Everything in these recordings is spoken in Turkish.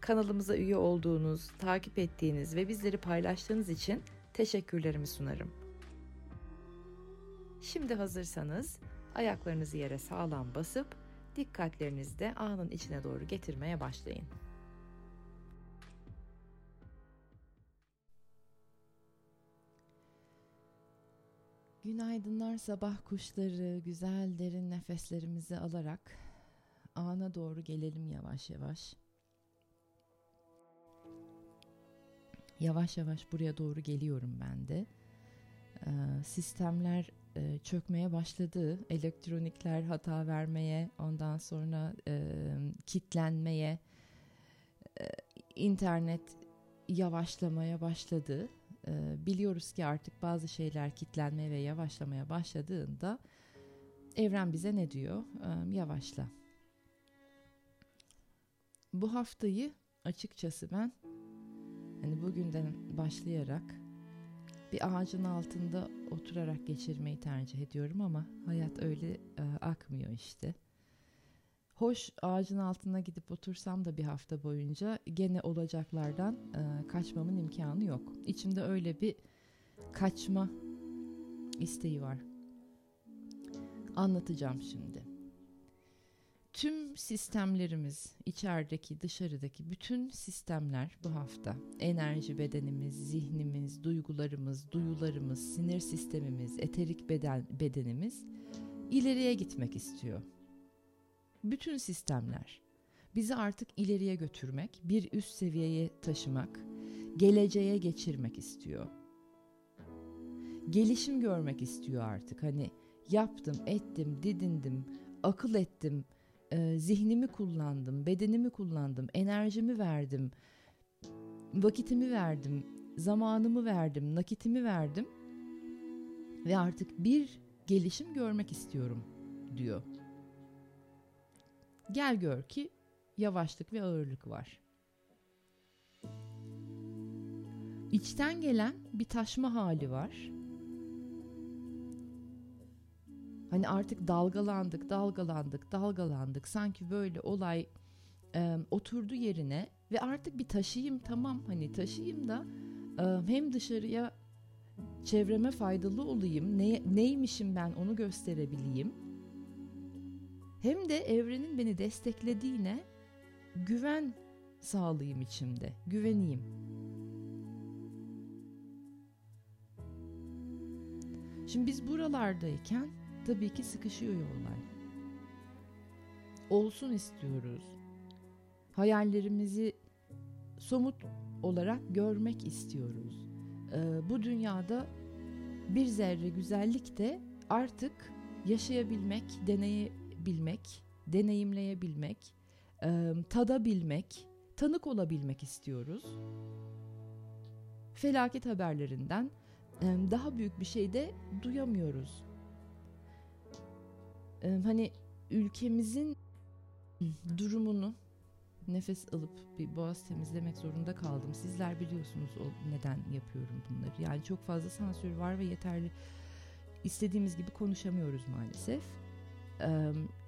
Kanalımıza üye olduğunuz, takip ettiğiniz ve bizleri paylaştığınız için teşekkürlerimi sunarım. Şimdi hazırsanız ayaklarınızı yere sağlam basıp dikkatlerinizi de anın içine doğru getirmeye başlayın. Günaydınlar sabah kuşları, güzel derin nefeslerimizi alarak ana doğru gelelim yavaş yavaş. Yavaş yavaş buraya doğru geliyorum ben de. Ee, sistemler e, çökmeye başladı. Elektronikler hata vermeye, ondan sonra e, kitlenmeye, e, internet yavaşlamaya başladı. E, biliyoruz ki artık bazı şeyler kitlenmeye ve yavaşlamaya başladığında evren bize ne diyor? E, yavaşla. Bu haftayı açıkçası ben hani bugünden başlayarak bir ağacın altında oturarak geçirmeyi tercih ediyorum ama hayat öyle e, akmıyor işte. Hoş ağacın altına gidip otursam da bir hafta boyunca gene olacaklardan e, kaçmamın imkanı yok. İçimde öyle bir kaçma isteği var. Anlatacağım şimdi. Tüm sistemlerimiz, içerideki, dışarıdaki bütün sistemler bu hafta enerji bedenimiz, zihnimiz, duygularımız, duyularımız, sinir sistemimiz, eterik beden bedenimiz ileriye gitmek istiyor. Bütün sistemler bizi artık ileriye götürmek, bir üst seviyeye taşımak, geleceğe geçirmek istiyor. Gelişim görmek istiyor artık. Hani yaptım, ettim, didindim, akıl ettim, e, zihnimi kullandım, bedenimi kullandım, enerjimi verdim, vakitimi verdim, zamanımı verdim, nakitimi verdim ve artık bir gelişim görmek istiyorum diyor. Gel gör ki yavaşlık ve ağırlık var. İçten gelen bir taşma hali var Hani artık dalgalandık, dalgalandık, dalgalandık. Sanki böyle olay e, oturdu yerine ve artık bir taşıyayım tamam hani taşıyayım da e, hem dışarıya çevreme faydalı olayım. Ne, neymişim ben onu gösterebileyim. Hem de evrenin beni desteklediğine güven sağlayayım içimde. Güveneyim. Şimdi biz buralardayken tabii ki sıkışıyor yollar. Olsun istiyoruz. Hayallerimizi somut olarak görmek istiyoruz. Ee, bu dünyada bir zerre güzellik de artık yaşayabilmek, deneyebilmek, deneyimleyebilmek, e, tadabilmek, tanık olabilmek istiyoruz. Felaket haberlerinden e, daha büyük bir şey de duyamıyoruz hani ülkemizin durumunu nefes alıp bir boğaz temizlemek zorunda kaldım. Sizler biliyorsunuz o neden yapıyorum bunları. Yani çok fazla sansür var ve yeterli istediğimiz gibi konuşamıyoruz maalesef.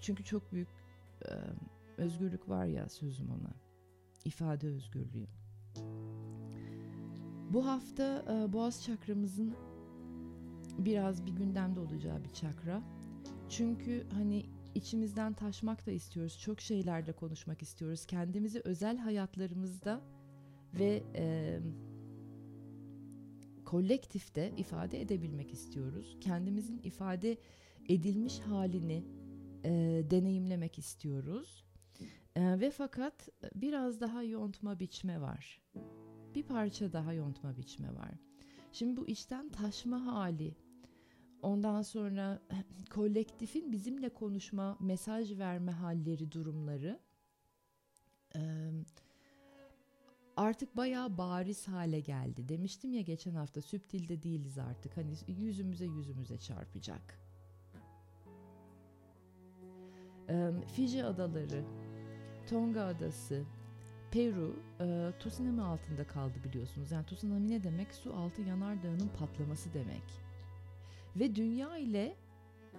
Çünkü çok büyük özgürlük var ya sözüm ona. İfade özgürlüğü. Bu hafta boğaz çakramızın biraz bir gündemde olacağı bir çakra çünkü hani içimizden taşmak da istiyoruz. Çok şeylerde konuşmak istiyoruz. Kendimizi özel hayatlarımızda ve e, kolektifte ifade edebilmek istiyoruz. Kendimizin ifade edilmiş halini e, deneyimlemek istiyoruz. E, ve fakat biraz daha yontma biçme var. Bir parça daha yontma biçme var. Şimdi bu içten taşma hali Ondan sonra kolektifin bizimle konuşma, mesaj verme halleri, durumları artık bayağı bariz hale geldi. Demiştim ya geçen hafta süptilde değiliz artık. Hani yüzümüze yüzümüze çarpacak. Fiji adaları, Tonga adası, Peru e, tsunami altında kaldı biliyorsunuz. Yani tsunami ne demek? Su altı yanardağının patlaması demek. Ve dünya ile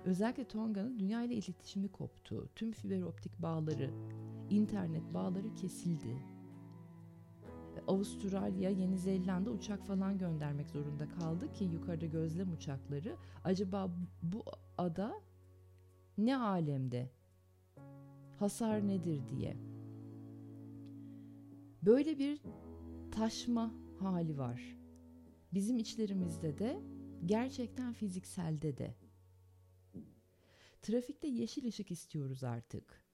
özellikle Tonga'nın dünya ile iletişimi koptu. Tüm fiber optik bağları, internet bağları kesildi. Avustralya, Yeni Zelanda uçak falan göndermek zorunda kaldı ki yukarıda gözlem uçakları. Acaba bu ada ne alemde? Hasar nedir diye. Böyle bir taşma hali var. Bizim içlerimizde de gerçekten fizikselde de. Trafikte yeşil ışık istiyoruz artık.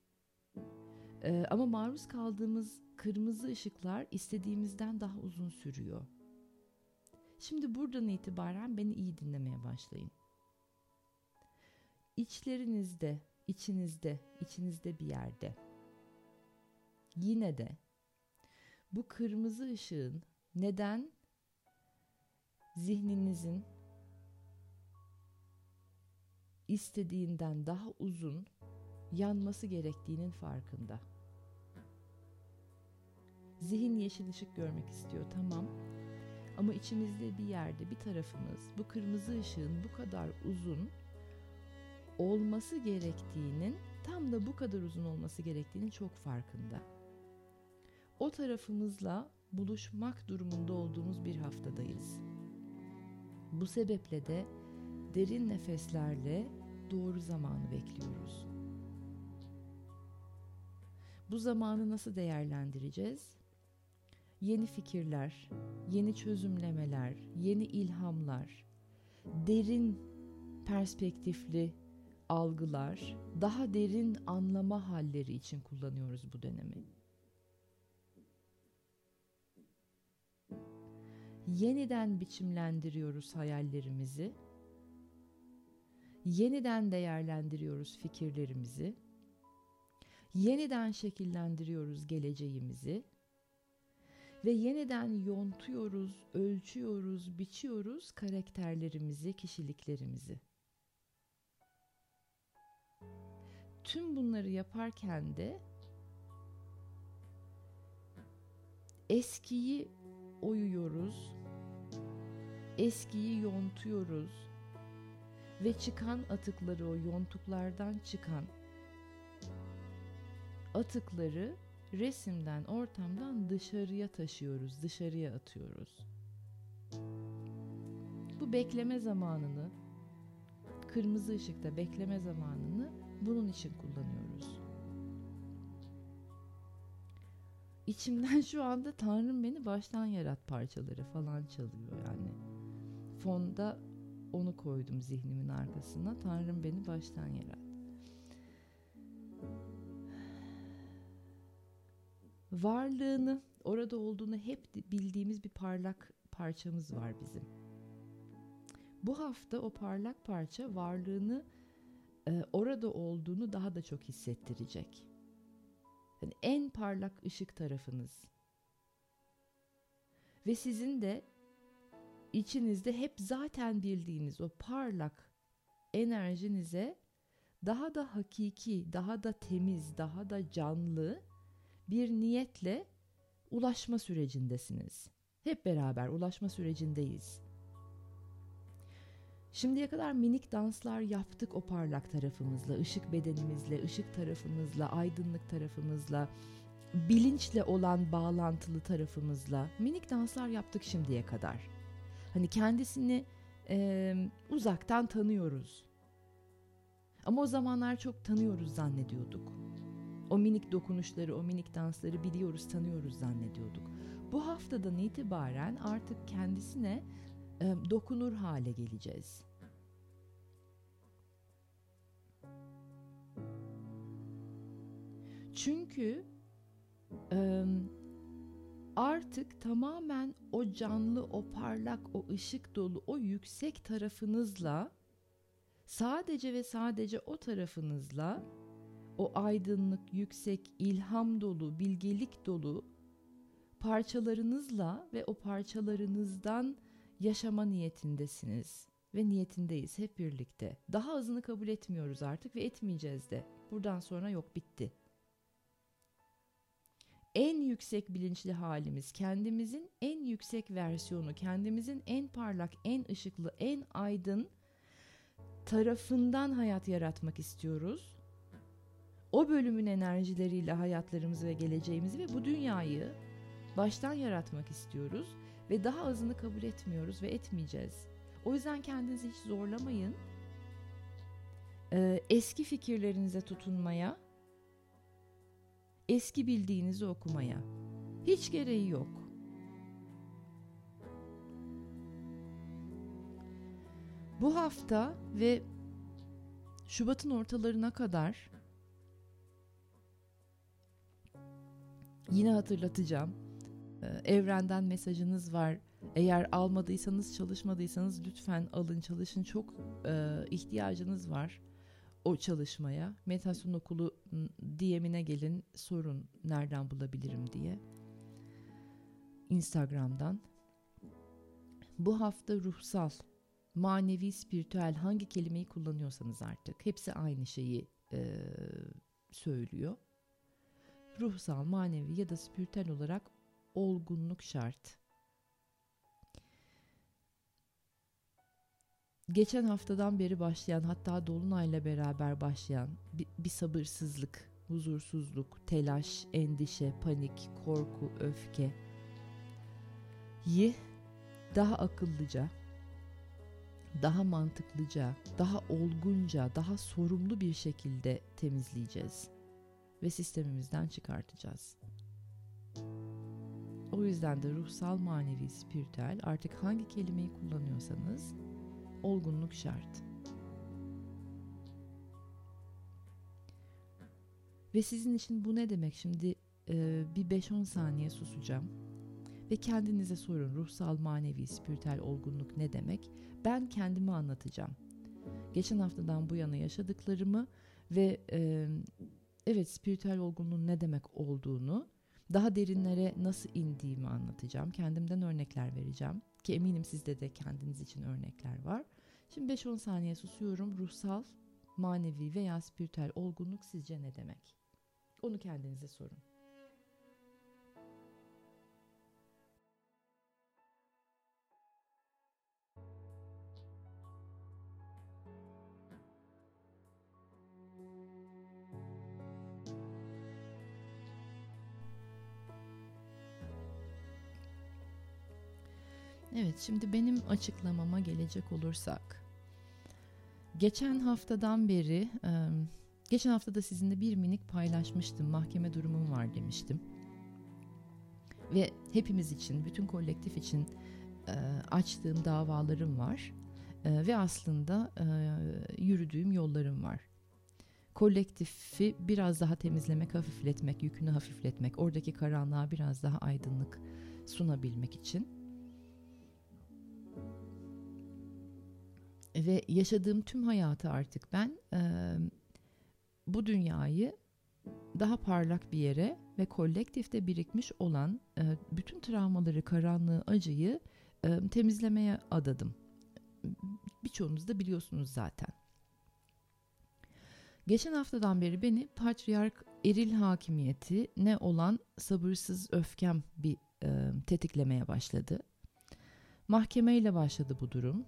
Ee, ama maruz kaldığımız kırmızı ışıklar istediğimizden daha uzun sürüyor. Şimdi buradan itibaren beni iyi dinlemeye başlayın. İçlerinizde, içinizde, içinizde bir yerde. Yine de bu kırmızı ışığın neden zihninizin istediğinden daha uzun yanması gerektiğinin farkında. Zihin yeşil ışık görmek istiyor tamam. Ama içimizde bir yerde bir tarafımız bu kırmızı ışığın bu kadar uzun olması gerektiğinin tam da bu kadar uzun olması gerektiğinin çok farkında. O tarafımızla buluşmak durumunda olduğumuz bir haftadayız. Bu sebeple de derin nefeslerle doğru zamanı bekliyoruz. Bu zamanı nasıl değerlendireceğiz? Yeni fikirler, yeni çözümlemeler, yeni ilhamlar, derin perspektifli algılar, daha derin anlama halleri için kullanıyoruz bu dönemi. Yeniden biçimlendiriyoruz hayallerimizi yeniden değerlendiriyoruz fikirlerimizi, yeniden şekillendiriyoruz geleceğimizi. Ve yeniden yontuyoruz, ölçüyoruz, biçiyoruz karakterlerimizi, kişiliklerimizi. Tüm bunları yaparken de eskiyi oyuyoruz, eskiyi yontuyoruz, ve çıkan atıkları o yontuklardan çıkan atıkları resimden, ortamdan dışarıya taşıyoruz, dışarıya atıyoruz. Bu bekleme zamanını, kırmızı ışıkta bekleme zamanını bunun için kullanıyoruz. İçimden şu anda Tanrım beni baştan yarat parçaları falan çalıyor yani. Fonda onu koydum zihnimin arkasına. Tanrım beni baştan yarat. Varlığını, orada olduğunu hep bildiğimiz bir parlak parçamız var bizim. Bu hafta o parlak parça varlığını e, orada olduğunu daha da çok hissettirecek. Yani en parlak ışık tarafınız. Ve sizin de içinizde hep zaten bildiğiniz o parlak enerjinize daha da hakiki, daha da temiz, daha da canlı bir niyetle ulaşma sürecindesiniz. Hep beraber ulaşma sürecindeyiz. Şimdiye kadar minik danslar yaptık o parlak tarafımızla, ışık bedenimizle, ışık tarafımızla, aydınlık tarafımızla, bilinçle olan bağlantılı tarafımızla minik danslar yaptık şimdiye kadar. Hani kendisini e, uzaktan tanıyoruz. Ama o zamanlar çok tanıyoruz zannediyorduk. O minik dokunuşları, o minik dansları biliyoruz, tanıyoruz zannediyorduk. Bu haftadan itibaren artık kendisine e, dokunur hale geleceğiz. Çünkü artık tamamen o canlı, o parlak, o ışık dolu, o yüksek tarafınızla sadece ve sadece o tarafınızla o aydınlık, yüksek, ilham dolu, bilgelik dolu parçalarınızla ve o parçalarınızdan yaşama niyetindesiniz ve niyetindeyiz hep birlikte. Daha azını kabul etmiyoruz artık ve etmeyeceğiz de. Buradan sonra yok bitti. En yüksek bilinçli halimiz, kendimizin en yüksek versiyonu, kendimizin en parlak, en ışıklı, en aydın tarafından hayat yaratmak istiyoruz. O bölümün enerjileriyle hayatlarımızı ve geleceğimizi ve bu dünyayı baştan yaratmak istiyoruz ve daha azını kabul etmiyoruz ve etmeyeceğiz. O yüzden kendinizi hiç zorlamayın. Ee, eski fikirlerinize tutunmaya, eski bildiğinizi okumaya hiç gereği yok. Bu hafta ve Şubat'ın ortalarına kadar yine hatırlatacağım. Ee, evrenden mesajınız var. Eğer almadıysanız, çalışmadıysanız lütfen alın, çalışın. Çok e, ihtiyacınız var o çalışmaya. Meditasyon okulu DM'ine gelin, sorun nereden bulabilirim diye. Instagram'dan. Bu hafta ruhsal manevi, spiritüel hangi kelimeyi kullanıyorsanız artık hepsi aynı şeyi e, söylüyor. Ruhsal, manevi ya da spiritüel olarak olgunluk şart. Geçen haftadan beri başlayan hatta dolunayla beraber başlayan bir, bir sabırsızlık, huzursuzluk, telaş, endişe, panik, korku, öfke yi daha akıllıca, daha mantıklıca, daha olgunca, daha sorumlu bir şekilde temizleyeceğiz ve sistemimizden çıkartacağız. O yüzden de ruhsal, manevi, spiritüel artık hangi kelimeyi kullanıyorsanız olgunluk şart. Ve sizin için bu ne demek? Şimdi e, bir 5-10 saniye susacağım ve kendinize sorun ruhsal, manevi, spiritüel olgunluk ne demek? Ben kendimi anlatacağım. Geçen haftadan bu yana yaşadıklarımı ve e, evet spiritüel olgunluğun ne demek olduğunu daha derinlere nasıl indiğimi anlatacağım. Kendimden örnekler vereceğim ki eminim sizde de kendiniz için örnekler var. Şimdi 5-10 saniye susuyorum. Ruhsal, manevi veya spiritüel olgunluk sizce ne demek? Onu kendinize sorun. Evet şimdi benim açıklamama gelecek olursak. Geçen haftadan beri, geçen hafta da sizinle bir minik paylaşmıştım. Mahkeme durumum var demiştim. Ve hepimiz için, bütün kolektif için açtığım davalarım var. Ve aslında yürüdüğüm yollarım var kolektifi biraz daha temizlemek, hafifletmek, yükünü hafifletmek, oradaki karanlığa biraz daha aydınlık sunabilmek için ve yaşadığım tüm hayatı artık ben e, bu dünyayı daha parlak bir yere ve kolektifte birikmiş olan e, bütün travmaları, karanlığı, acıyı e, temizlemeye adadım. Birçoğunuz da biliyorsunuz zaten. Geçen haftadan beri beni patriark eril hakimiyeti ne olan sabırsız öfkem bir e, tetiklemeye başladı. Mahkemeyle başladı bu durum.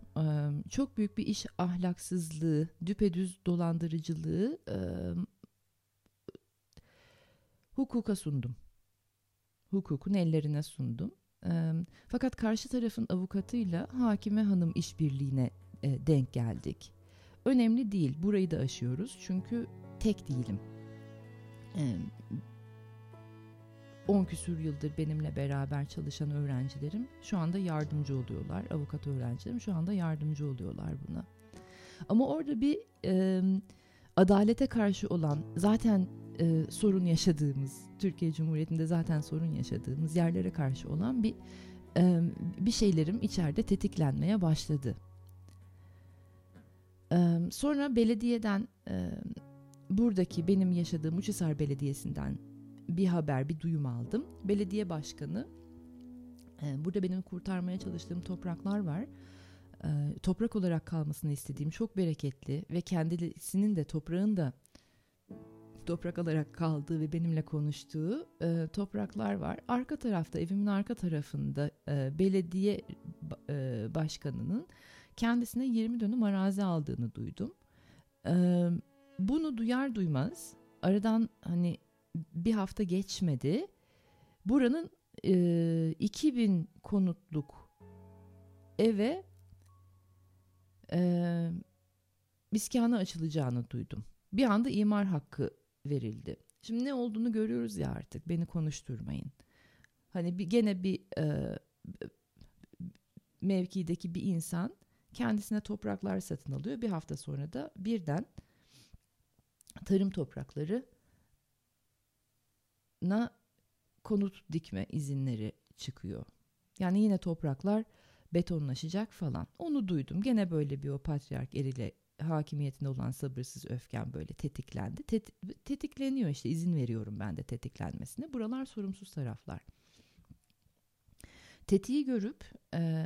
Çok büyük bir iş ahlaksızlığı, düpedüz dolandırıcılığı hukuka sundum. Hukukun ellerine sundum. Fakat karşı tarafın avukatıyla hakime hanım işbirliğine denk geldik. Önemli değil, burayı da aşıyoruz çünkü tek değilim. 10 küsür yıldır benimle beraber çalışan öğrencilerim şu anda yardımcı oluyorlar. Avukat öğrencilerim şu anda yardımcı oluyorlar buna. Ama orada bir e, adalete karşı olan zaten e, sorun yaşadığımız, Türkiye Cumhuriyeti'nde zaten sorun yaşadığımız yerlere karşı olan bir e, bir şeylerim içeride tetiklenmeye başladı. E, sonra belediyeden e, buradaki benim yaşadığım Uçhisar Belediyesi'nden bir haber, bir duyum aldım. Belediye başkanı E, burada benim kurtarmaya çalıştığım topraklar var. E, toprak olarak kalmasını istediğim çok bereketli ve kendisinin de toprağın da toprak olarak kaldığı ve benimle konuştuğu e, topraklar var. Arka tarafta evimin arka tarafında e, belediye e, başkanının kendisine 20 dönüm arazi aldığını duydum. E, bunu duyar duymaz aradan hani bir hafta geçmedi. Buranın e, 2000 konutluk eve e, iskanı açılacağını duydum. Bir anda imar hakkı verildi. Şimdi ne olduğunu görüyoruz ya artık beni konuşturmayın. Hani bir gene bir e, mevkideki bir insan kendisine topraklar satın alıyor. Bir hafta sonra da birden tarım toprakları na konut dikme izinleri çıkıyor. Yani yine topraklar betonlaşacak falan. Onu duydum. Gene böyle bir o patriark eriyle hakimiyetinde olan sabırsız öfken böyle tetiklendi. Tet tetikleniyor işte izin veriyorum ben de tetiklenmesine. Buralar sorumsuz taraflar. Tetiği görüp e,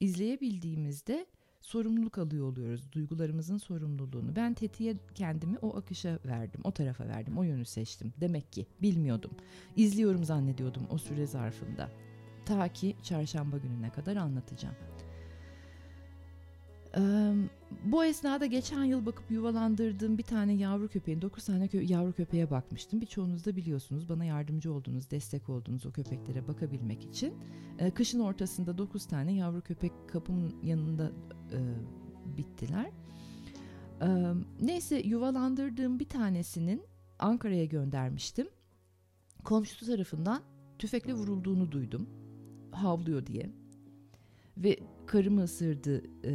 izleyebildiğimizde sorumluluk alıyor oluyoruz. Duygularımızın sorumluluğunu. Ben tetiğe kendimi o akışa verdim. O tarafa verdim. O yönü seçtim. Demek ki bilmiyordum. İzliyorum zannediyordum o süre zarfında. Ta ki çarşamba gününe kadar anlatacağım. Bu esnada geçen yıl bakıp yuvalandırdığım bir tane yavru köpeğin, 9 tane kö- yavru köpeğe bakmıştım. Birçoğunuz da biliyorsunuz bana yardımcı oldunuz, destek oldunuz o köpeklere bakabilmek için. Ee, kışın ortasında 9 tane yavru köpek kapımın yanında e, bittiler. Ee, neyse yuvalandırdığım bir tanesinin Ankara'ya göndermiştim. Komşusu tarafından tüfekle vurulduğunu duydum. Havlıyor diye. Ve karımı ısırdı e,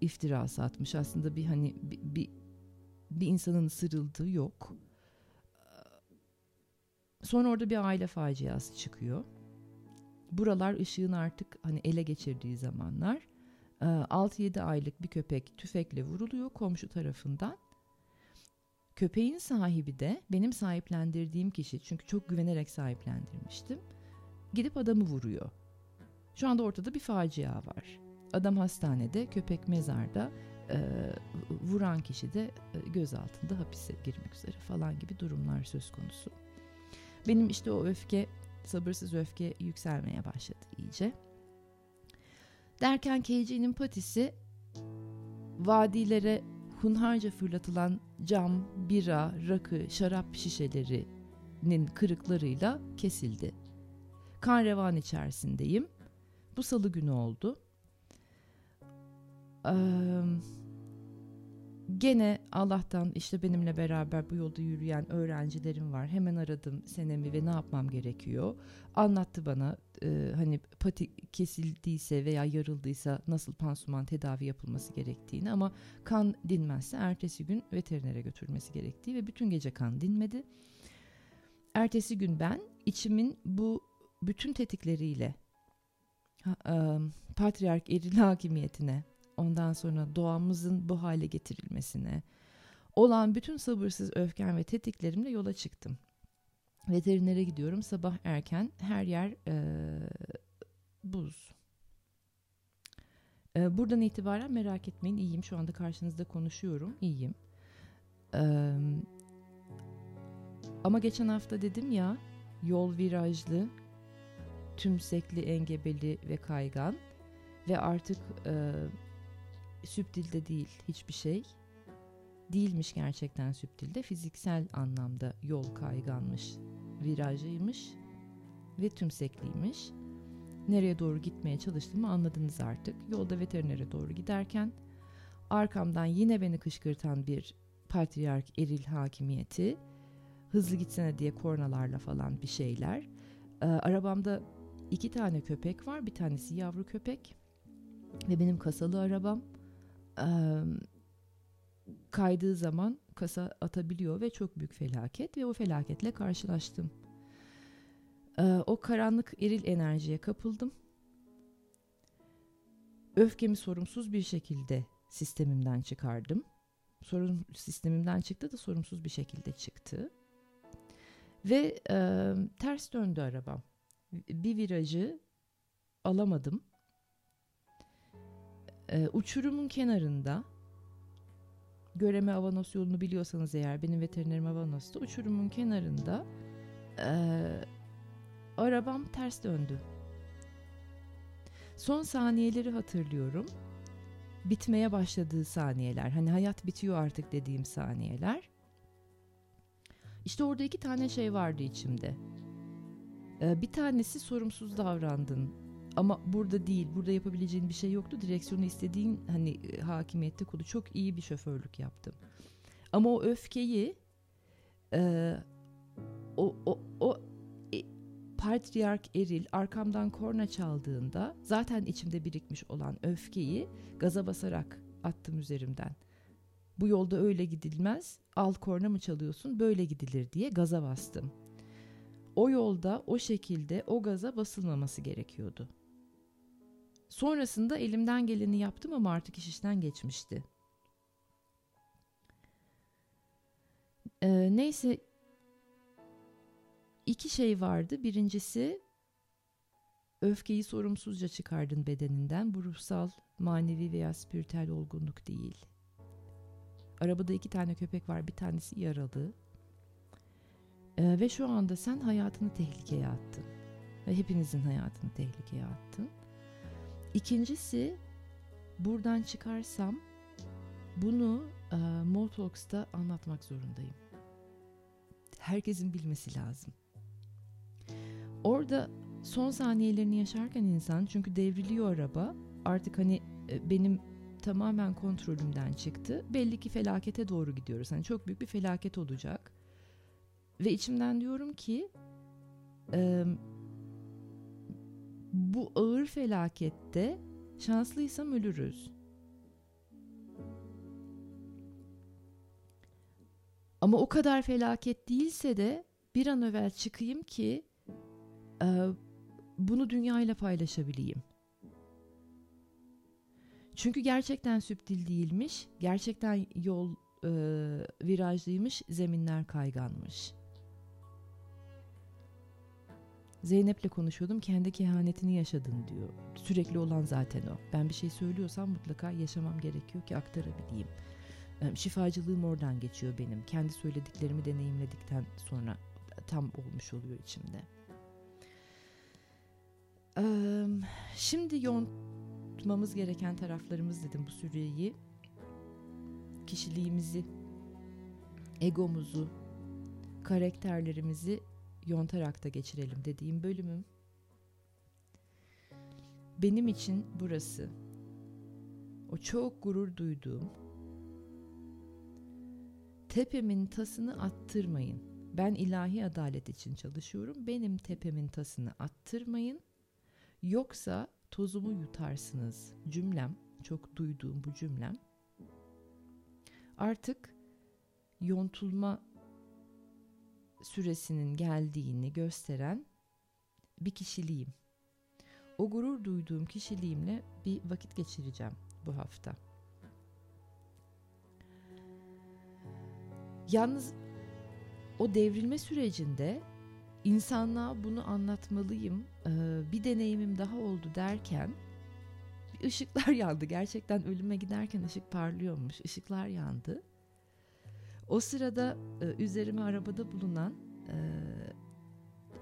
iftirası atmış. Aslında bir hani bir, bir, bir insanın ısırıldığı yok. Sonra orada bir aile faciası çıkıyor. Buralar ışığın artık hani ele geçirdiği zamanlar. 6-7 aylık bir köpek tüfekle vuruluyor komşu tarafından. Köpeğin sahibi de benim sahiplendirdiğim kişi çünkü çok güvenerek sahiplendirmiştim. Gidip adamı vuruyor. Şu anda ortada bir facia var. Adam hastanede, köpek mezarda, e, vuran kişi de e, gözaltında hapise girmek üzere falan gibi durumlar söz konusu. Benim işte o öfke, sabırsız öfke yükselmeye başladı iyice. Derken KC'nin patisi vadilere hunharca fırlatılan cam, bira, rakı, şarap şişelerinin kırıklarıyla kesildi. Kan revan içerisindeyim. Bu salı günü oldu. Ee, gene Allah'tan işte benimle beraber bu yolda yürüyen öğrencilerim var. Hemen aradım senemi ve ne yapmam gerekiyor. Anlattı bana e, hani pati kesildiyse veya yarıldıysa nasıl pansuman tedavi yapılması gerektiğini ama kan dinmezse ertesi gün veterinere götürülmesi gerektiği ve bütün gece kan dinmedi. Ertesi gün ben içimin bu bütün tetikleriyle patriark eril hakimiyetine, ondan sonra doğamızın bu hale getirilmesine olan bütün sabırsız öfken ve tetiklerimle yola çıktım. Veterinere gidiyorum sabah erken her yer e, buz. E, buradan itibaren merak etmeyin iyiyim şu anda karşınızda konuşuyorum iyiyim. E, ama geçen hafta dedim ya yol virajlı tümsekli, engebeli ve kaygan ve artık e, süptilde değil hiçbir şey. Değilmiş gerçekten süptilde. Fiziksel anlamda yol kayganmış, virajlıymış ve tümsekliymiş. Nereye doğru gitmeye çalıştığımı anladınız artık. Yolda veterinere doğru giderken arkamdan yine beni kışkırtan bir patriark eril hakimiyeti hızlı gitsene diye kornalarla falan bir şeyler. Ee, arabamda İki tane köpek var. Bir tanesi yavru köpek ve benim kasalı arabam e, kaydığı zaman kasa atabiliyor ve çok büyük felaket ve o felaketle karşılaştım. E, o karanlık eril enerjiye kapıldım. Öfkemi sorumsuz bir şekilde sistemimden çıkardım. Sorun sistemimden çıktı da sorumsuz bir şekilde çıktı. Ve e, ters döndü arabam. Bir virajı alamadım. Ee, uçurumun kenarında Göreme Avanos yolunu biliyorsanız eğer benim veterinerim Avanos'ta uçurumun kenarında e, arabam ters döndü. Son saniyeleri hatırlıyorum. Bitmeye başladığı saniyeler. Hani hayat bitiyor artık dediğim saniyeler. İşte orada iki tane şey vardı içimde. Ee, bir tanesi sorumsuz davrandın. Ama burada değil, burada yapabileceğin bir şey yoktu. Direksiyonu istediğin hani e, hakimiyette kulu çok iyi bir şoförlük yaptım. Ama o öfkeyi e, o, o, o e, patriark eril arkamdan korna çaldığında zaten içimde birikmiş olan öfkeyi gaza basarak attım üzerimden. Bu yolda öyle gidilmez. Al korna mı çalıyorsun? Böyle gidilir diye gaza bastım. O yolda o şekilde o gaza basılmaması gerekiyordu. Sonrasında elimden geleni yaptım ama artık iş işten geçmişti. Ee, neyse iki şey vardı. Birincisi öfkeyi sorumsuzca çıkardın bedeninden. Bu ruhsal, manevi veya spiritüel olgunluk değil. Arabada iki tane köpek var. Bir tanesi yaralı. Ee, ve şu anda sen hayatını tehlikeye attın. Ve hepinizin hayatını tehlikeye attın. İkincisi buradan çıkarsam bunu e, Motalks'ta anlatmak zorundayım. Herkesin bilmesi lazım. Orada son saniyelerini yaşarken insan çünkü devriliyor araba artık hani e, benim tamamen kontrolümden çıktı. Belli ki felakete doğru gidiyoruz. Hani çok büyük bir felaket olacak. Ve içimden diyorum ki e, bu ağır felakette şanslıysam ölürüz. Ama o kadar felaket değilse de bir an evvel çıkayım ki e, bunu dünyayla paylaşabileyim. Çünkü gerçekten süptil değilmiş, gerçekten yol e, virajlıymış, zeminler kayganmış. Zeynep'le konuşuyordum kendi kehanetini yaşadın diyor. Sürekli olan zaten o. Ben bir şey söylüyorsam mutlaka yaşamam gerekiyor ki aktarabileyim. Şifacılığım oradan geçiyor benim. Kendi söylediklerimi deneyimledikten sonra tam olmuş oluyor içimde. Şimdi yontmamız gereken taraflarımız dedim bu süreyi. Kişiliğimizi, egomuzu, karakterlerimizi yontarak da geçirelim dediğim bölümüm. Benim için burası. O çok gurur duyduğum tepemin tasını attırmayın. Ben ilahi adalet için çalışıyorum. Benim tepemin tasını attırmayın. Yoksa tozumu yutarsınız. Cümlem, çok duyduğum bu cümlem. Artık yontulma süresinin geldiğini gösteren bir kişiliğim. O gurur duyduğum kişiliğimle bir vakit geçireceğim bu hafta. Yalnız o devrilme sürecinde insanlığa bunu anlatmalıyım. Bir deneyimim daha oldu derken ışıklar yandı. Gerçekten ölüme giderken ışık parlıyormuş. Işıklar yandı. O sırada e, üzerime arabada bulunan e,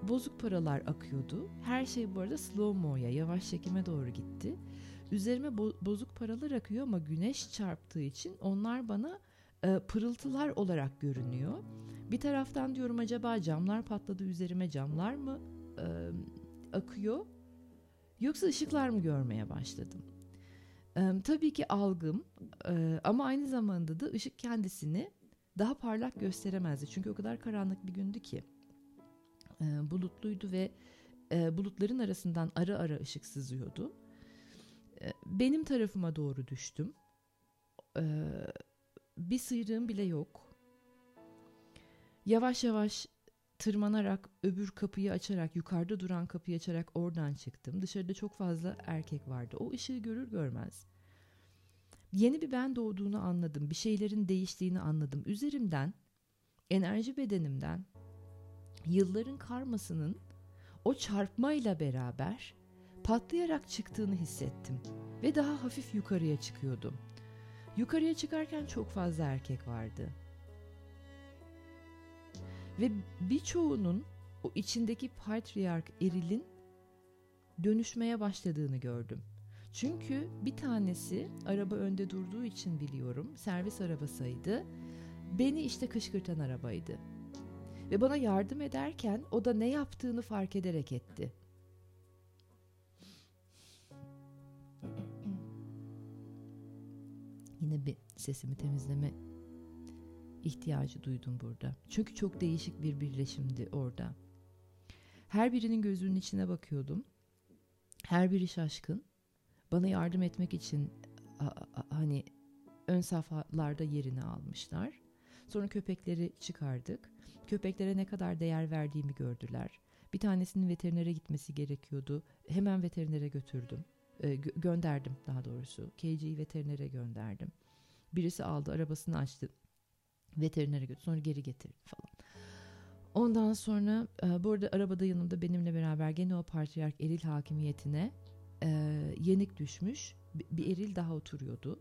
bozuk paralar akıyordu. Her şey bu arada slow mo'ya, yavaş çekime doğru gitti. Üzerime bo- bozuk paralar akıyor ama güneş çarptığı için onlar bana e, pırıltılar olarak görünüyor. Bir taraftan diyorum acaba camlar patladı üzerime camlar mı e, akıyor yoksa ışıklar mı görmeye başladım? E, tabii ki algım e, ama aynı zamanda da ışık kendisini daha parlak gösteremezdi. Çünkü o kadar karanlık bir gündü ki e, bulutluydu ve e, bulutların arasından ara ara ışık sızıyordu. E, benim tarafıma doğru düştüm. E, bir sıyrığım bile yok. Yavaş yavaş tırmanarak öbür kapıyı açarak yukarıda duran kapıyı açarak oradan çıktım. Dışarıda çok fazla erkek vardı. O ışığı görür görmez yeni bir ben doğduğunu anladım. Bir şeylerin değiştiğini anladım. Üzerimden, enerji bedenimden yılların karmasının o çarpmayla beraber patlayarak çıktığını hissettim ve daha hafif yukarıya çıkıyordum. Yukarıya çıkarken çok fazla erkek vardı. Ve birçoğunun o içindeki patriark erilin dönüşmeye başladığını gördüm. Çünkü bir tanesi araba önde durduğu için biliyorum servis arabasıydı. Beni işte kışkırtan arabaydı. Ve bana yardım ederken o da ne yaptığını fark ederek etti. Yine bir sesimi temizleme ihtiyacı duydum burada. Çünkü çok değişik bir birleşimdi orada. Her birinin gözünün içine bakıyordum. Her biri şaşkın. Bana yardım etmek için hani ön safhalarda yerini almışlar. Sonra köpekleri çıkardık. Köpeklere ne kadar değer verdiğimi gördüler. Bir tanesinin veterinere gitmesi gerekiyordu. Hemen veterinere götürdüm. E, gö- gönderdim daha doğrusu. KG'yi veterinere gönderdim. Birisi aldı arabasını açtı. Veterinere götürdü. Sonra geri getirdi falan. Ondan sonra e, bu arada arabada yanımda benimle beraber gene o patriark eril hakimiyetine e, yenik düşmüş bir eril daha oturuyordu.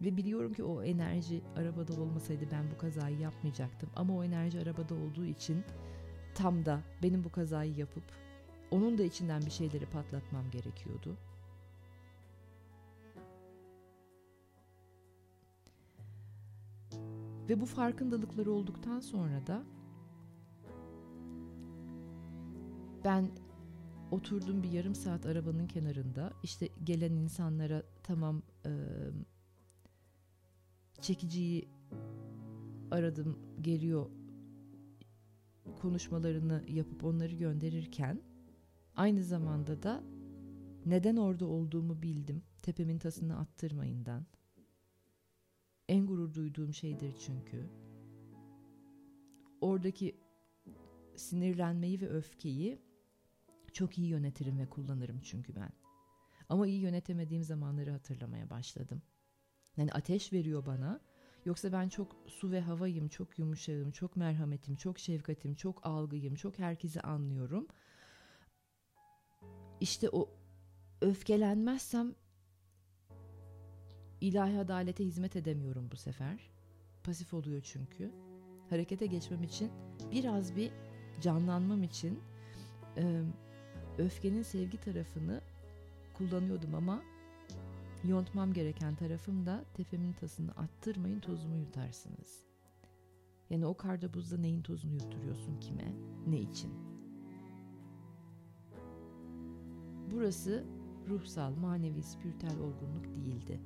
Ve biliyorum ki o enerji arabada olmasaydı ben bu kazayı yapmayacaktım. Ama o enerji arabada olduğu için tam da benim bu kazayı yapıp onun da içinden bir şeyleri patlatmam gerekiyordu. Ve bu farkındalıkları olduktan sonra da ben oturdum bir yarım saat arabanın kenarında. İşte gelen insanlara tamam e, çekiciyi aradım geliyor konuşmalarını yapıp onları gönderirken aynı zamanda da neden orada olduğumu bildim. Tepemin tasını attırmayından. En gurur duyduğum şeydir çünkü. Oradaki sinirlenmeyi ve öfkeyi çok iyi yönetirim ve kullanırım çünkü ben. Ama iyi yönetemediğim zamanları hatırlamaya başladım. Yani ateş veriyor bana. Yoksa ben çok su ve havayım, çok yumuşağım, çok merhametim, çok şefkatim, çok algıyım, çok herkesi anlıyorum. İşte o öfkelenmezsem ilahi adalete hizmet edemiyorum bu sefer. Pasif oluyor çünkü. Harekete geçmem için biraz bir canlanmam için öfkenin sevgi tarafını kullanıyordum ama yontmam gereken tarafım da tefemin tasını attırmayın tozumu yutarsınız. Yani o karda buzda neyin tozunu yutturuyorsun kime, ne için? Burası ruhsal, manevi, spiritüel olgunluk değildi.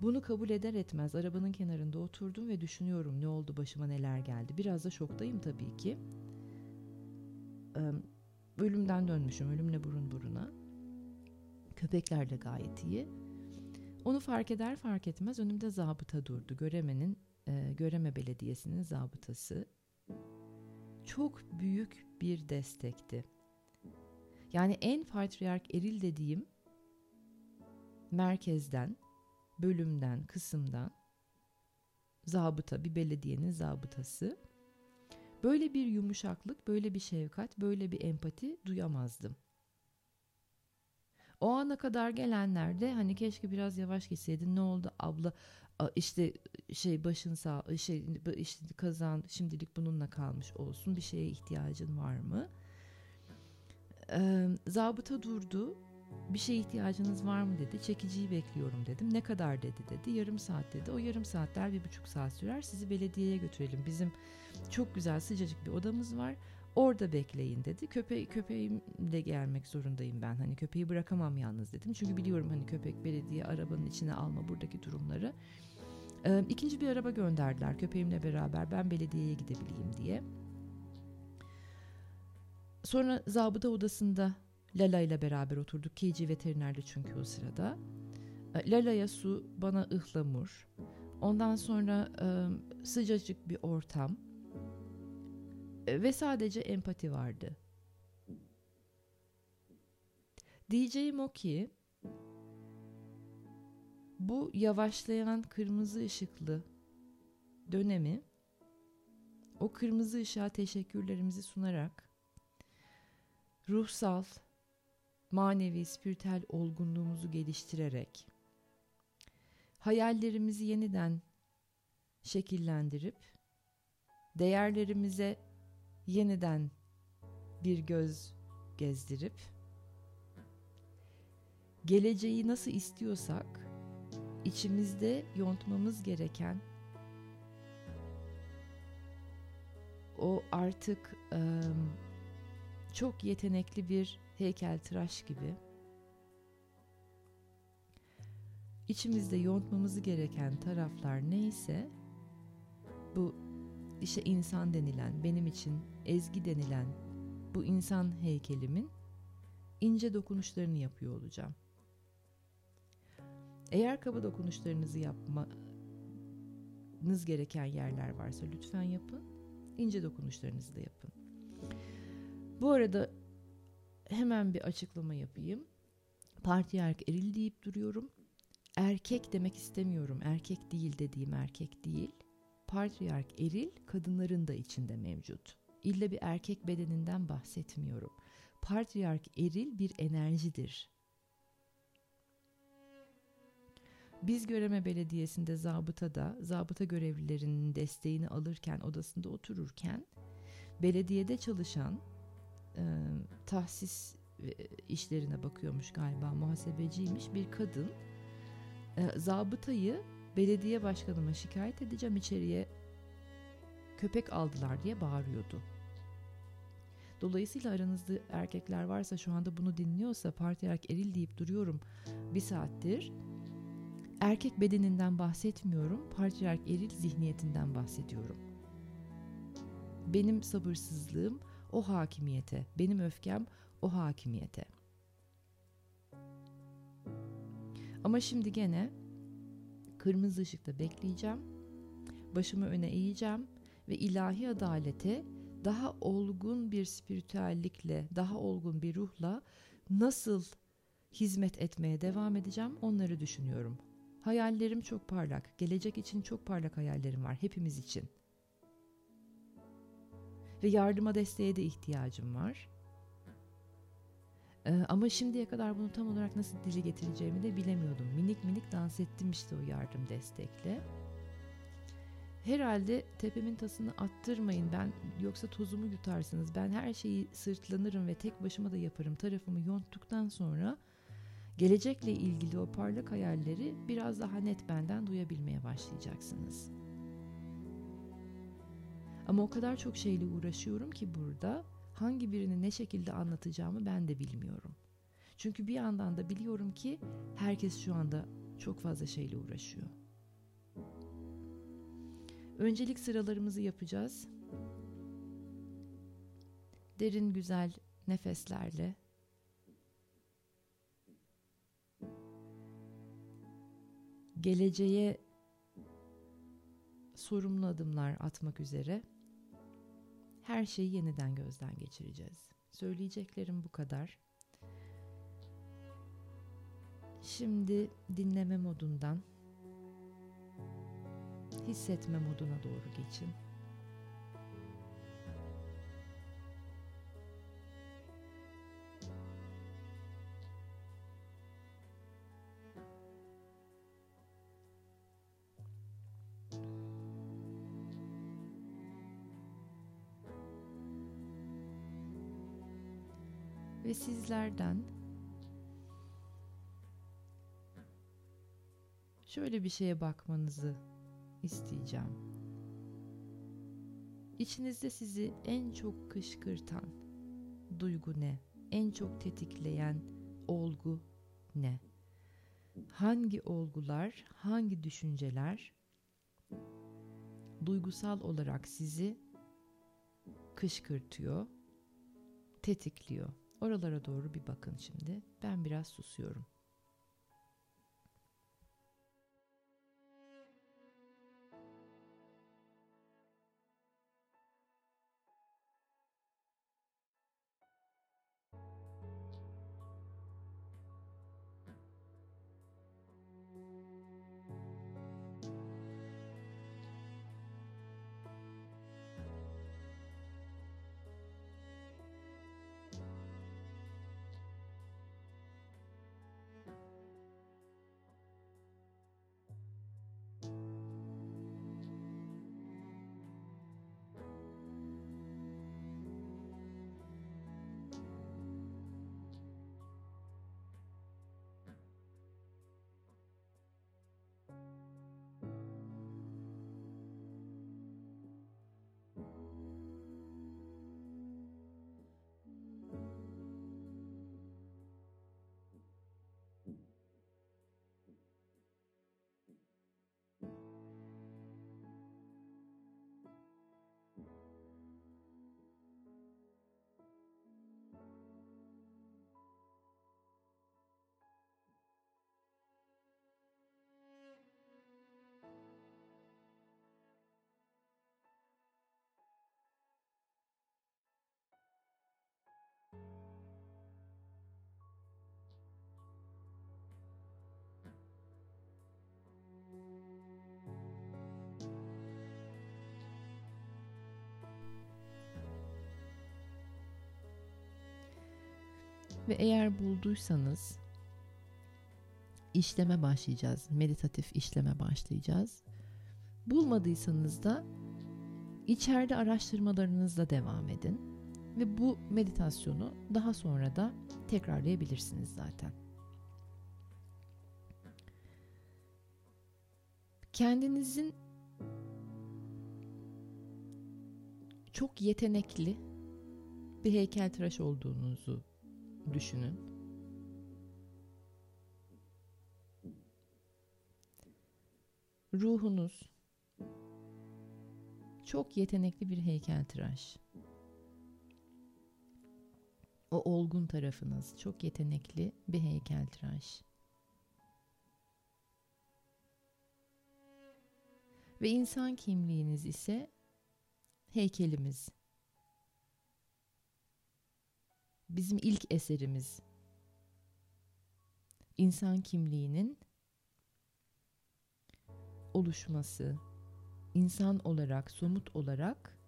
Bunu kabul eder etmez arabanın kenarında oturdum ve düşünüyorum ne oldu başıma neler geldi. Biraz da şoktayım tabii ki. Ölümden dönmüşüm, ölümle burun buruna. Köpekler de gayet iyi. Onu fark eder fark etmez önümde zabıta durdu. Göreme'nin, e, Göreme Belediyesi'nin zabıtası. Çok büyük bir destekti. Yani en patriark eril dediğim merkezden, bölümden, kısımdan zabıta, bir belediyenin zabıtası Böyle bir yumuşaklık, böyle bir şefkat, böyle bir empati duyamazdım. O ana kadar gelenlerde hani keşke biraz yavaş gitseydin ne oldu abla işte şey başın sağ şey işte kazan şimdilik bununla kalmış olsun bir şeye ihtiyacın var mı? Ee, zabıta durdu bir şeye ihtiyacınız var mı dedi çekiciyi bekliyorum dedim ne kadar dedi dedi yarım saat dedi o yarım saatler bir buçuk saat sürer sizi belediyeye götürelim bizim çok güzel sıcacık bir odamız var. Orada bekleyin dedi. Köpe köpeğimle gelmek zorundayım ben. Hani köpeği bırakamam yalnız dedim. Çünkü biliyorum hani köpek belediye arabanın içine alma buradaki durumları. Ee, ikinci bir araba gönderdiler köpeğimle beraber ben belediyeye gidebileyim diye. Sonra zabıta odasında Lala ile beraber oturduk. KG veterinerdi çünkü o sırada. Lala'ya su, bana ıhlamur. Ondan sonra e, sıcacık bir ortam. E, ve sadece empati vardı. Diyeceğim o ki bu yavaşlayan kırmızı ışıklı dönemi o kırmızı ışığa teşekkürlerimizi sunarak ruhsal, manevi, spiritüel olgunluğumuzu geliştirerek hayallerimizi yeniden şekillendirip değerlerimize yeniden bir göz gezdirip geleceği nasıl istiyorsak içimizde yontmamız gereken o artık e, çok yetenekli bir heykel tıraş gibi içimizde yontmamız gereken taraflar neyse bu işte insan denilen benim için ezgi denilen bu insan heykelimin ince dokunuşlarını yapıyor olacağım. Eğer kaba dokunuşlarınızı yapmanız gereken yerler varsa lütfen yapın. İnce dokunuşlarınızı da yapın. Bu arada hemen bir açıklama yapayım. Partiyerk eril deyip duruyorum. Erkek demek istemiyorum. Erkek değil dediğim erkek değil. Patriark eril kadınların da içinde mevcut. İlle bir erkek bedeninden bahsetmiyorum. Patriark eril bir enerjidir. Biz Göreme Belediyesi'nde zabıtada, zabıta görevlilerinin desteğini alırken, odasında otururken belediyede çalışan e, tahsis işlerine bakıyormuş galiba muhasebeciymiş bir kadın e, zabıtayı belediye başkanıma şikayet edeceğim içeriye köpek aldılar diye bağırıyordu. Dolayısıyla aranızda erkekler varsa şu anda bunu dinliyorsa parti erk eril deyip duruyorum bir saattir. Erkek bedeninden bahsetmiyorum, patriark eril zihniyetinden bahsediyorum. Benim sabırsızlığım o hakimiyete, benim öfkem o hakimiyete. Ama şimdi gene kırmızı ışıkta bekleyeceğim. Başımı öne eğeceğim ve ilahi adalete daha olgun bir spiritüellikle, daha olgun bir ruhla nasıl hizmet etmeye devam edeceğim onları düşünüyorum. Hayallerim çok parlak. Gelecek için çok parlak hayallerim var hepimiz için. Ve yardıma desteğe de ihtiyacım var. Ee, ama şimdiye kadar bunu tam olarak nasıl dile getireceğimi de bilemiyordum. Minik minik dans ettim işte o yardım destekle. Herhalde tepemin tasını attırmayın ben yoksa tozumu yutarsınız. Ben her şeyi sırtlanırım ve tek başıma da yaparım tarafımı yonttuktan sonra gelecekle ilgili o parlak hayalleri biraz daha net benden duyabilmeye başlayacaksınız. Ama o kadar çok şeyle uğraşıyorum ki burada hangi birini ne şekilde anlatacağımı ben de bilmiyorum. Çünkü bir yandan da biliyorum ki herkes şu anda çok fazla şeyle uğraşıyor. Öncelik sıralarımızı yapacağız. Derin güzel nefeslerle geleceğe sorumlu adımlar atmak üzere her şeyi yeniden gözden geçireceğiz. Söyleyeceklerim bu kadar. Şimdi dinleme modundan hissetme moduna doğru geçin. Ve sizlerden şöyle bir şeye bakmanızı isteyeceğim. İçinizde sizi en çok kışkırtan duygu ne? En çok tetikleyen olgu ne? Hangi olgular, hangi düşünceler duygusal olarak sizi kışkırtıyor, tetikliyor? Oralara doğru bir bakın şimdi. Ben biraz susuyorum. Ve eğer bulduysanız işleme başlayacağız. Meditatif işleme başlayacağız. Bulmadıysanız da içeride araştırmalarınızla devam edin. Ve bu meditasyonu daha sonra da tekrarlayabilirsiniz zaten. Kendinizin çok yetenekli bir heykeltıraş olduğunuzu düşünün. Ruhunuz çok yetenekli bir heykeltıraş. O olgun tarafınız çok yetenekli bir heykeltıraş. Ve insan kimliğiniz ise heykelimiz. Bizim ilk eserimiz. İnsan kimliğinin oluşması, insan olarak, somut olarak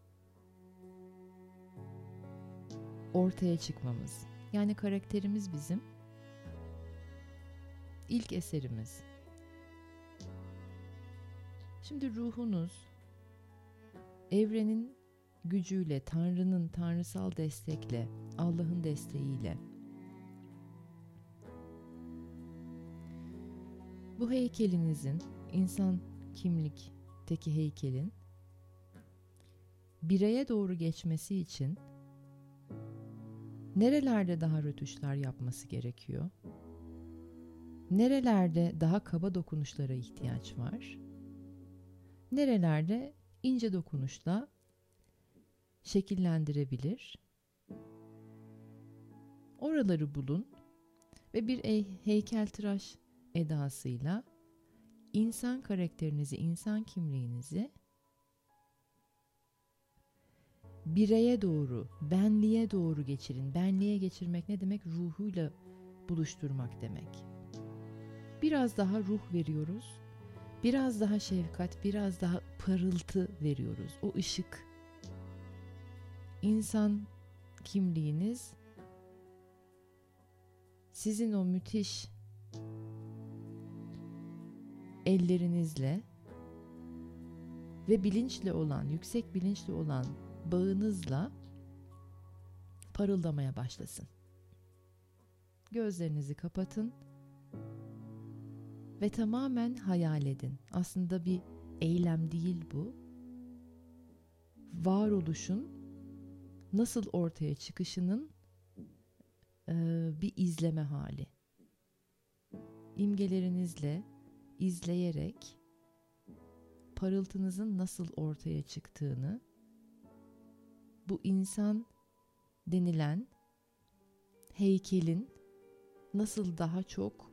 ortaya çıkmamız. Yani karakterimiz bizim ilk eserimiz. Şimdi ruhunuz evrenin gücüyle, Tanrı'nın tanrısal destekle, Allah'ın desteğiyle bu heykelinizin insan kimlikteki heykelin bireye doğru geçmesi için nerelerde daha rötuşlar yapması gerekiyor? Nerelerde daha kaba dokunuşlara ihtiyaç var? Nerelerde ince dokunuşla şekillendirebilir? Oraları bulun ve bir heykeltıraş edasıyla insan karakterinizi, insan kimliğinizi bireye doğru, benliğe doğru geçirin. Benliğe geçirmek ne demek? Ruhuyla buluşturmak demek. Biraz daha ruh veriyoruz. Biraz daha şefkat, biraz daha parıltı veriyoruz. O ışık. İnsan kimliğiniz sizin o müthiş ellerinizle ve bilinçli olan, yüksek bilinçli olan bağınızla parıldamaya başlasın. Gözlerinizi kapatın ve tamamen hayal edin. Aslında bir eylem değil bu. Varoluşun nasıl ortaya çıkışının e, bir izleme hali. İmgelerinizle izleyerek parıltınızın nasıl ortaya çıktığını bu insan denilen heykelin nasıl daha çok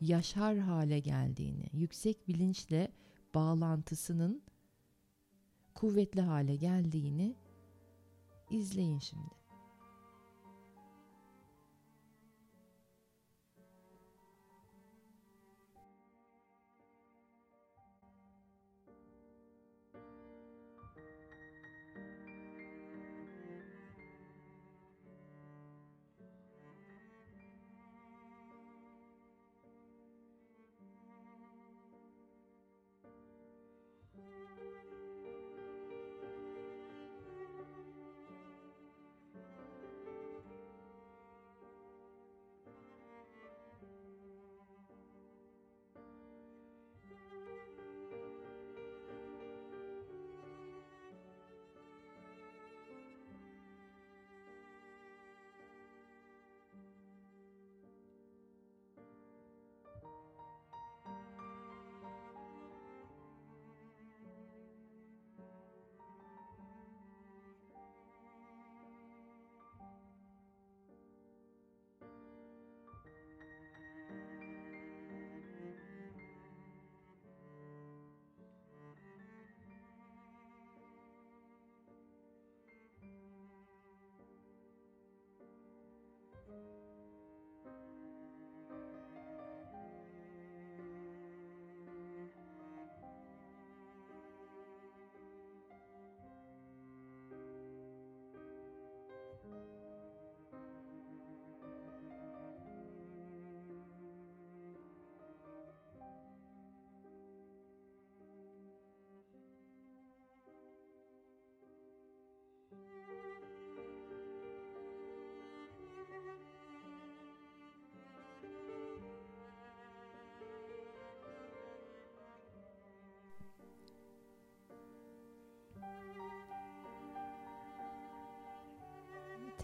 yaşar hale geldiğini, yüksek bilinçle bağlantısının kuvvetli hale geldiğini izleyin şimdi.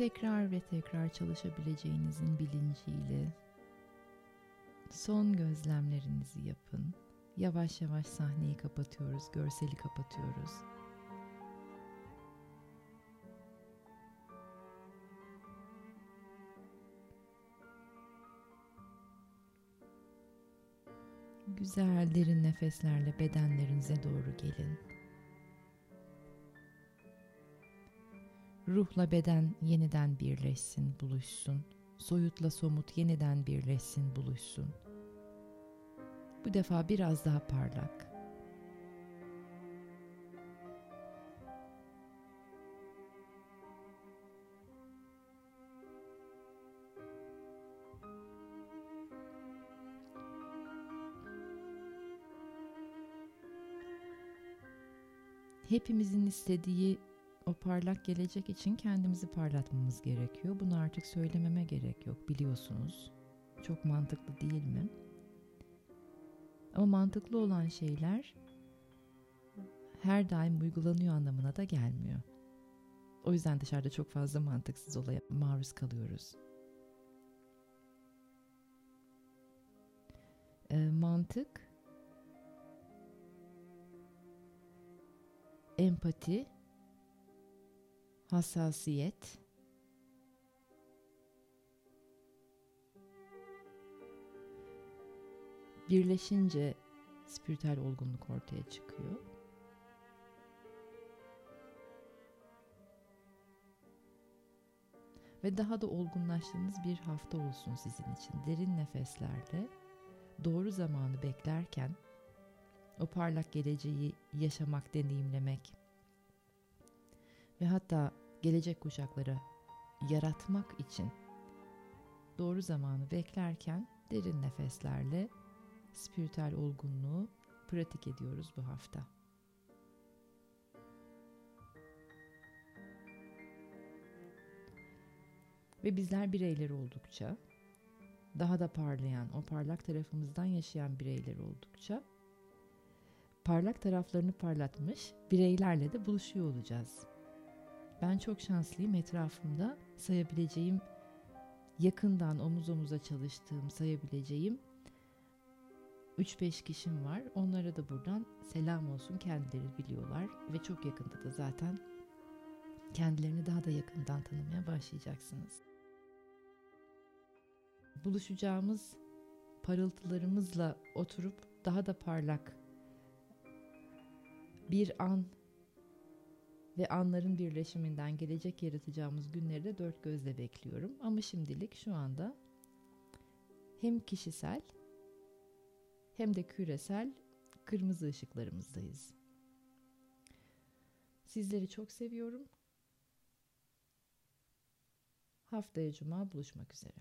tekrar ve tekrar çalışabileceğinizin bilinciyle son gözlemlerinizi yapın. Yavaş yavaş sahneyi kapatıyoruz, görseli kapatıyoruz. Güzel derin nefeslerle bedenlerinize doğru gelin. Ruhla beden yeniden birleşsin, buluşsun. Soyutla somut yeniden birleşsin, buluşsun. Bu defa biraz daha parlak. Hepimizin istediği o parlak gelecek için kendimizi parlatmamız gerekiyor. Bunu artık söylememe gerek yok biliyorsunuz. Çok mantıklı değil mi? Ama mantıklı olan şeyler her daim uygulanıyor anlamına da gelmiyor. O yüzden dışarıda çok fazla mantıksız olaya maruz kalıyoruz. E, mantık, empati, hassasiyet, birleşince spiritüel olgunluk ortaya çıkıyor. Ve daha da olgunlaştığınız bir hafta olsun sizin için. Derin nefeslerle doğru zamanı beklerken o parlak geleceği yaşamak, deneyimlemek ve hatta gelecek kuşaklara yaratmak için doğru zamanı beklerken derin nefeslerle spiritüel olgunluğu pratik ediyoruz bu hafta. Ve bizler bireyler oldukça, daha da parlayan, o parlak tarafımızdan yaşayan bireyler oldukça, parlak taraflarını parlatmış bireylerle de buluşuyor olacağız. Ben çok şanslıyım etrafımda sayabileceğim, yakından omuz omuza çalıştığım, sayabileceğim 3-5 kişim var. Onlara da buradan selam olsun. Kendileri biliyorlar ve çok yakında da zaten kendilerini daha da yakından tanımaya başlayacaksınız. Buluşacağımız parıltılarımızla oturup daha da parlak bir an ve anların birleşiminden gelecek yaratacağımız günleri de dört gözle bekliyorum. Ama şimdilik şu anda hem kişisel hem de küresel kırmızı ışıklarımızdayız. Sizleri çok seviyorum. Haftaya cuma buluşmak üzere.